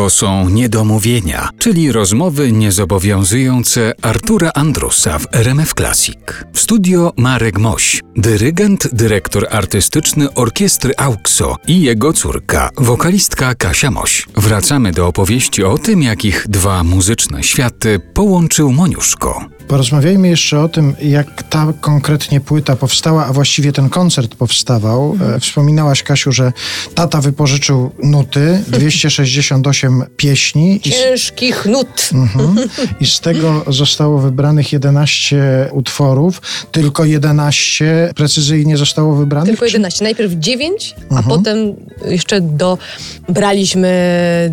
To są niedomówienia, czyli rozmowy niezobowiązujące Artura Andrusa w RMF Classic. W studio Marek Moś, dyrygent, dyrektor artystyczny orkiestry AUXO i jego córka, wokalistka Kasia Moś. Wracamy do opowieści o tym, jakich dwa muzyczne światy połączył Moniuszko. Porozmawiajmy jeszcze o tym, jak ta konkretnie płyta powstała, a właściwie ten koncert powstawał. E, Wspominałaś, Kasiu, że tata wypożyczył nuty, 268 pieśni. I z, Ciężkich nut. Mhm. I z tego zostało wybranych 11 utworów. Tylko 11 precyzyjnie zostało wybranych? Tylko czy- 11. Najpierw 9, a Mhm. potem jeszcze dobraliśmy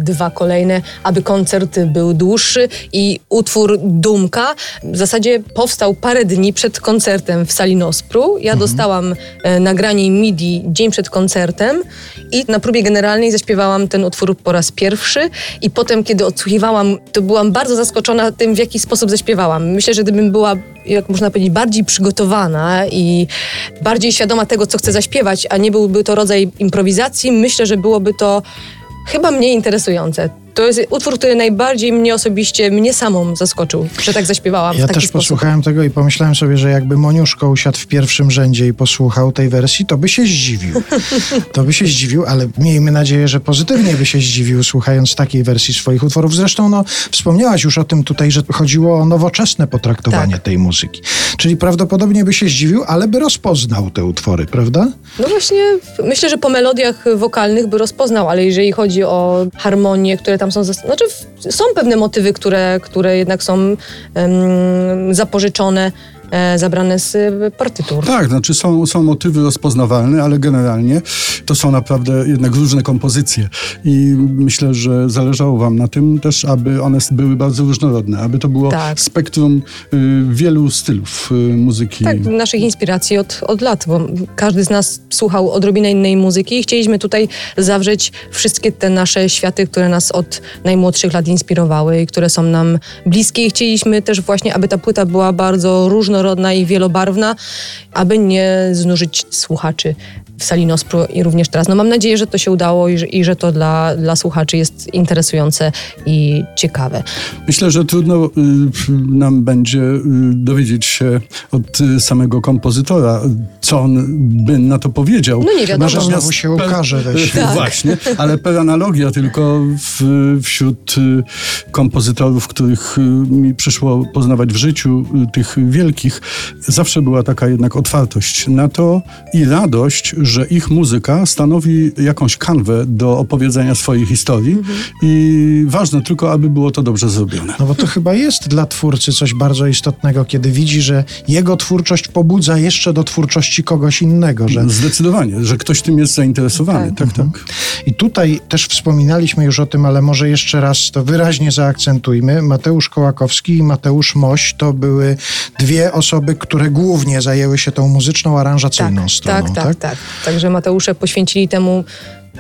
dwa kolejne, aby koncert był dłuższy i utwór Dumka w zasadzie powstał parę dni przed koncertem w sali Nospru. Ja dostałam e, nagranie MIDI dzień przed koncertem i na próbie generalnej zaśpiewałam ten utwór po raz pierwszy i potem, kiedy odsłuchiwałam, to byłam bardzo zaskoczona tym, w jaki sposób zaśpiewałam. Myślę, że gdybym była, jak można powiedzieć, bardziej przygotowana i bardziej świadoma tego, co chcę zaśpiewać, a nie byłby to rodzaj improwizacji, myślę, że byłoby to chyba mniej interesujące. To jest utwór, który najbardziej mnie osobiście, mnie samą zaskoczył, że tak zaśpiewałam Ja też sposób. posłuchałem tego i pomyślałem sobie, że jakby Moniuszko usiadł w pierwszym rzędzie i posłuchał tej wersji, to by się zdziwił. To by się zdziwił, ale miejmy nadzieję, że pozytywnie by się zdziwił, słuchając takiej wersji swoich utworów. Zresztą, no, wspomniałaś już o tym tutaj, że chodziło o nowoczesne potraktowanie Tak. tej muzyki. Czyli prawdopodobnie by się zdziwił, ale by rozpoznał te utwory, prawda? No właśnie, myślę, że po melodiach wokalnych by rozpoznał, ale jeżeli chodzi o harmonie, które tam są, zas- znaczy są pewne motywy, które, które jednak są em, zapożyczone, zabrane z e, partytur. Tak, znaczy są, są motywy rozpoznawalne, ale generalnie to są naprawdę jednak różne kompozycje. I myślę, że zależało wam na tym też, aby one były bardzo różnorodne, aby to było Tak. spektrum y, wielu stylów y, muzyki. Tak, naszych inspiracji od, od lat, bo każdy z nas słuchał odrobinę innej muzyki i chcieliśmy tutaj zawrzeć wszystkie te nasze światy, które nas od najmłodszych lat inspirowały i które są nam bliskie i chcieliśmy też właśnie, aby ta płyta była bardzo różnorodna i wielobarwna, aby nie znużyć słuchaczy w sali Nospru i również teraz. No mam nadzieję, że to się udało i że, i że to dla, dla słuchaczy jest interesujące i ciekawe. Myślę, że trudno y, nam będzie y, dowiedzieć się od y, samego kompozytora, co on by na to powiedział. No nie wiadomo. Może znowu się ukaże świecie. Właśnie, ale per analogia tylko w, wśród kompozytorów, których mi przyszło poznawać w życiu, tych wielkich, zawsze była taka jednak otwartość na to i radość, że ich muzyka stanowi jakąś kanwę do opowiedzenia swojej historii Mhm. i ważne tylko, aby było to dobrze zrobione. No bo to chyba jest dla twórcy coś bardzo istotnego, kiedy widzi, że jego twórczość pobudza jeszcze do twórczości kogoś innego, że Zdecydowanie, że ktoś tym jest zainteresowany. Tak, tak. I tutaj też wspominaliśmy już o tym, ale może jeszcze raz to wyraźnie zaakcentujmy. Mateusz Kołakowski i Mateusz Moś to były dwie osoby, które głównie zajęły się tą muzyczną, aranżacyjną stroną. tak, tak, tak. Także Mateusze poświęcili temu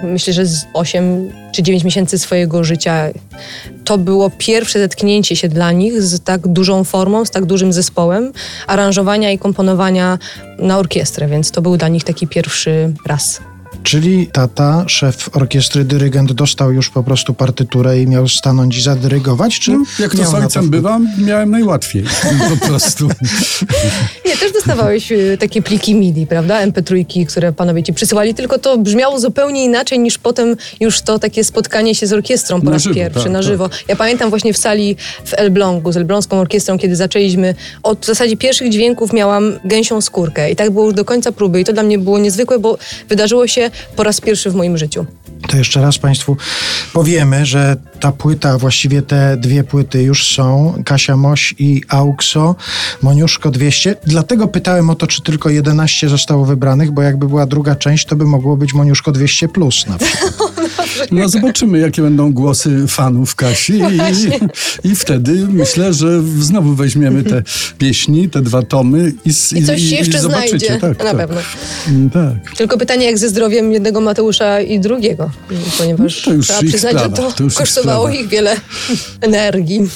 myślę, że z 8 czy 9 miesięcy swojego życia. To było pierwsze zetknięcie się dla nich z tak dużą formą, z tak dużym zespołem aranżowania i komponowania na orkiestrę, więc to był dla nich taki pierwszy raz. Czyli tata, szef orkiestry, dyrygent dostał już po prostu partyturę i miał stanąć i zadyrygować? Czy No, jak to z na ojcem wpływ? bywa, miałem najłatwiej. Po prostu. Nie, też dostawałeś y, takie pliki MIDI, prawda? MP3, które panowie ci przysyłali, tylko to brzmiało zupełnie inaczej niż potem już to takie spotkanie się z orkiestrą po Na raz żywo, pierwszy, tak, na tak. żywo. Ja pamiętam właśnie w sali w Elblągu z Elbląską Orkiestrą, kiedy zaczęliśmy, od w zasadzie pierwszych dźwięków miałam gęsią skórkę i tak było już do końca próby i to dla mnie było niezwykłe, bo wydarzyło się po raz pierwszy w moim życiu. To jeszcze raz Państwu powiemy, że ta płyta, właściwie te dwie płyty już są. Kasia Moś i Auxo, Moniuszko 200. Dlatego pytałem o to, czy tylko 11 zostało wybranych, bo jakby była druga część, to by mogło być Moniuszko 200 plus na przykład. No zobaczymy, jakie będą głosy fanów Kasi i, i wtedy myślę, że znowu weźmiemy te pieśni, te dwa tomy i, s- I coś się jeszcze znajdzie, Tak, na tak. pewno. Mm, Tak. Tylko pytanie, jak ze zdrowiem jednego Mateusza i drugiego, ponieważ No to już trzeba ich przyznać, sprawa, że to, to ich kosztowało sprawa. ich wiele energii.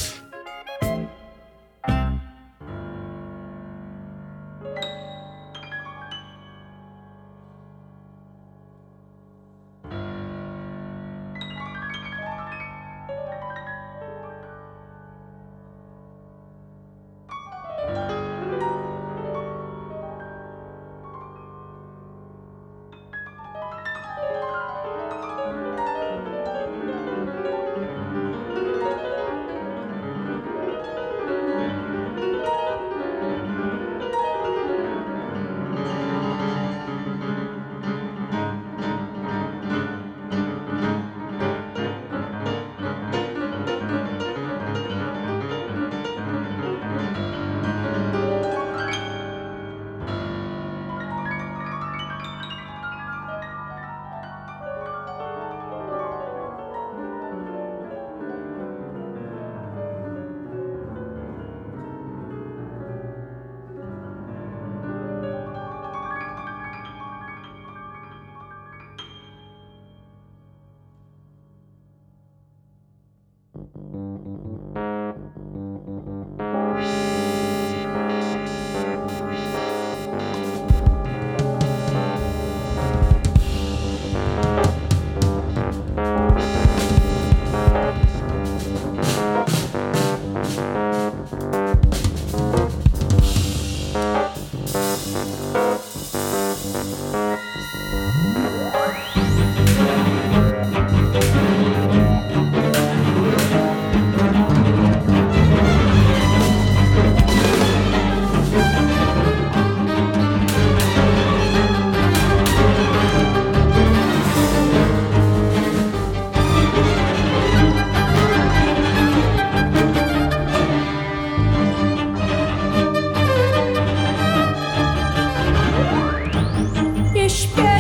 ich.